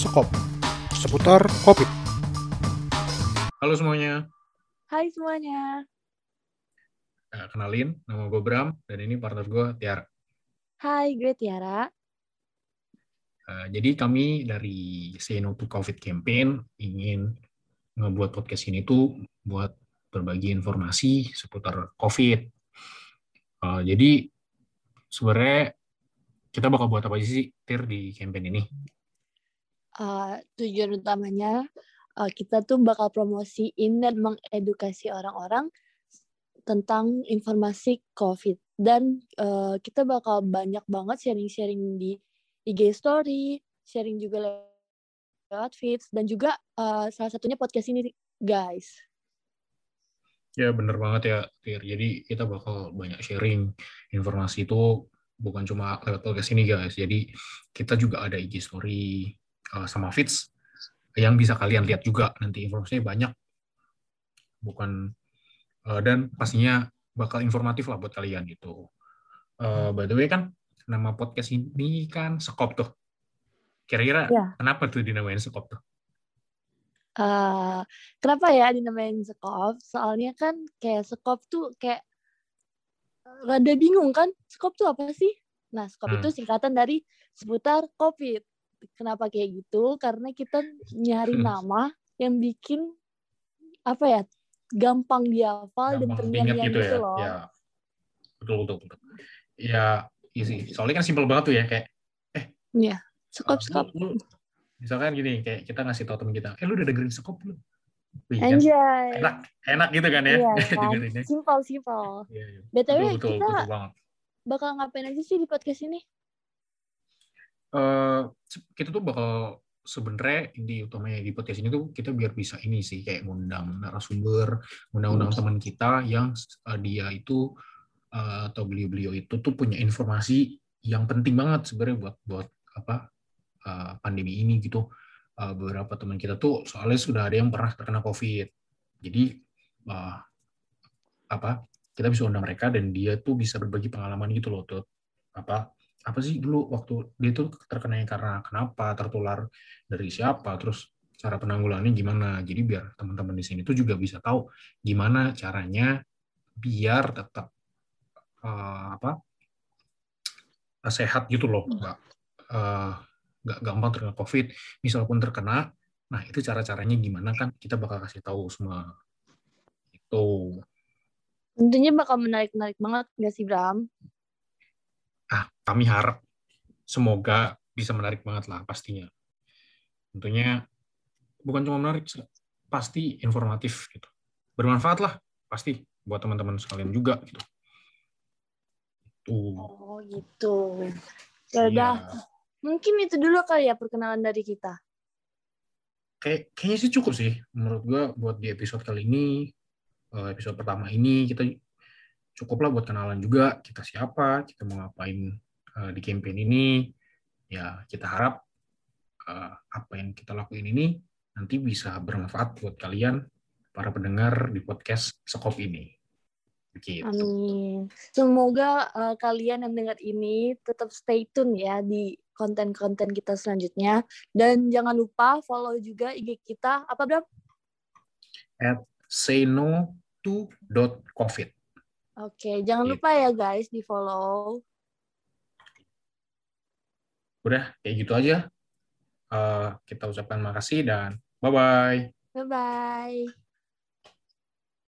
Sekop seputar COVID. Halo semuanya, Hai semuanya. Eh, kenalin nama gue Bram dan ini partner gue Tiara. Hai, gue Tiara. Eh, jadi kami dari Say No to COVID Campaign ingin ngebuat podcast ini tuh buat berbagi informasi seputar COVID. Eh, jadi sebenarnya kita bakal buat apa aja sih Tir di campaign ini? Uh, tujuan utamanya uh, kita tuh bakal promosiin dan mengedukasi orang-orang tentang informasi COVID dan uh, kita bakal banyak banget sharing-sharing di IG Story, sharing juga lewat feeds dan juga uh, salah satunya podcast ini guys. Ya bener banget ya Tir. Jadi kita bakal banyak sharing informasi itu bukan cuma lewat podcast ini guys. Jadi kita juga ada IG story uh, sama feeds yang bisa kalian lihat juga nanti informasinya banyak. Bukan uh, dan pastinya bakal informatif lah buat kalian gitu. Uh, by the way kan nama podcast ini kan Sekop tuh. Kira-kira Ya. kenapa tuh dinamain Sekop tuh? Uh, kenapa ya dinamain sekop? Soalnya kan kayak sekop tuh kayak rada bingung kan, sekop tuh apa sih? Nah, sekop itu Hmm. singkatan dari seputar COVID. Kenapa kayak gitu? Karena kita nyari Hmm. nama yang bikin apa ya gampang dihafal dan Gampang terngiang diingat gitu gitu ya. loh. Ya. Betul, betul, betul. Ya, sih. Soalnya kan simpel banget tuh ya, kayak Sekop Uh, sekop. lu- misalkan gini kayak kita ngasih tau temen kita eh lu udah dengerin sekop belum Wih, kan Anjay. enak enak gitu kan ya Iya kan? Simpel simpel. Iya, iya. BTW betul kita betul banget bakal ngapain aja sih di podcast ini? Se- kita tuh bakal sebenarnya inti utamanya di podcast ini tuh kita biar bisa ini sih kayak ngundang narasumber ngundang-undang teman kita yang eh, dia itu eh, atau beliau-beliau itu tuh punya informasi yang penting banget sebenarnya buat buat apa eh, pandemi ini gitu. Eh, beberapa teman kita tuh soalnya sudah ada yang pernah terkena COVID. Jadi eh, apa kita bisa undang mereka dan dia tuh bisa berbagi pengalaman gitu loh tuh apa apa sih dulu waktu dia tuh terkena karena kenapa tertular dari siapa terus cara penanggulangannya gimana? Jadi biar teman-teman di sini tuh juga bisa tahu gimana caranya biar tetap eh, apa sehat gitu loh nggak eh, nggak gampang terkena covid misal pun terkena nah itu cara caranya gimana kan kita bakal kasih tahu semua. Itu Tentunya bakal menarik-menarik banget gak sih Bram? Kami harap semoga bisa menarik banget lah pastinya tentunya bukan cuma menarik pasti informatif gitu bermanfaat lah pasti buat teman-teman sekalian juga gitu tuh Oh gitu. Ya udah, Iya. mungkin itu dulu kali ya perkenalan dari kita. kayak kayaknya sih cukup sih menurut gua buat di episode kali ini eh, episode pertama ini kita cukup lah buat kenalan juga kita siapa kita mau ngapain eh, di campaign ini ya kita harap eh, apa yang kita lakuin ini nanti bisa bermanfaat buat kalian para pendengar di podcast Sekop ini begitu Amin. Semoga uh, kalian yang dengar ini tetap stay tune ya di konten-konten kita selanjutnya. Dan jangan lupa follow juga IG kita. Apa Bram? say no to dot covid Oke, jangan Gitu. lupa ya guys di follow. Udah kayak gitu aja Eh, kita ucapkan makasih dan bye bye Bye-bye.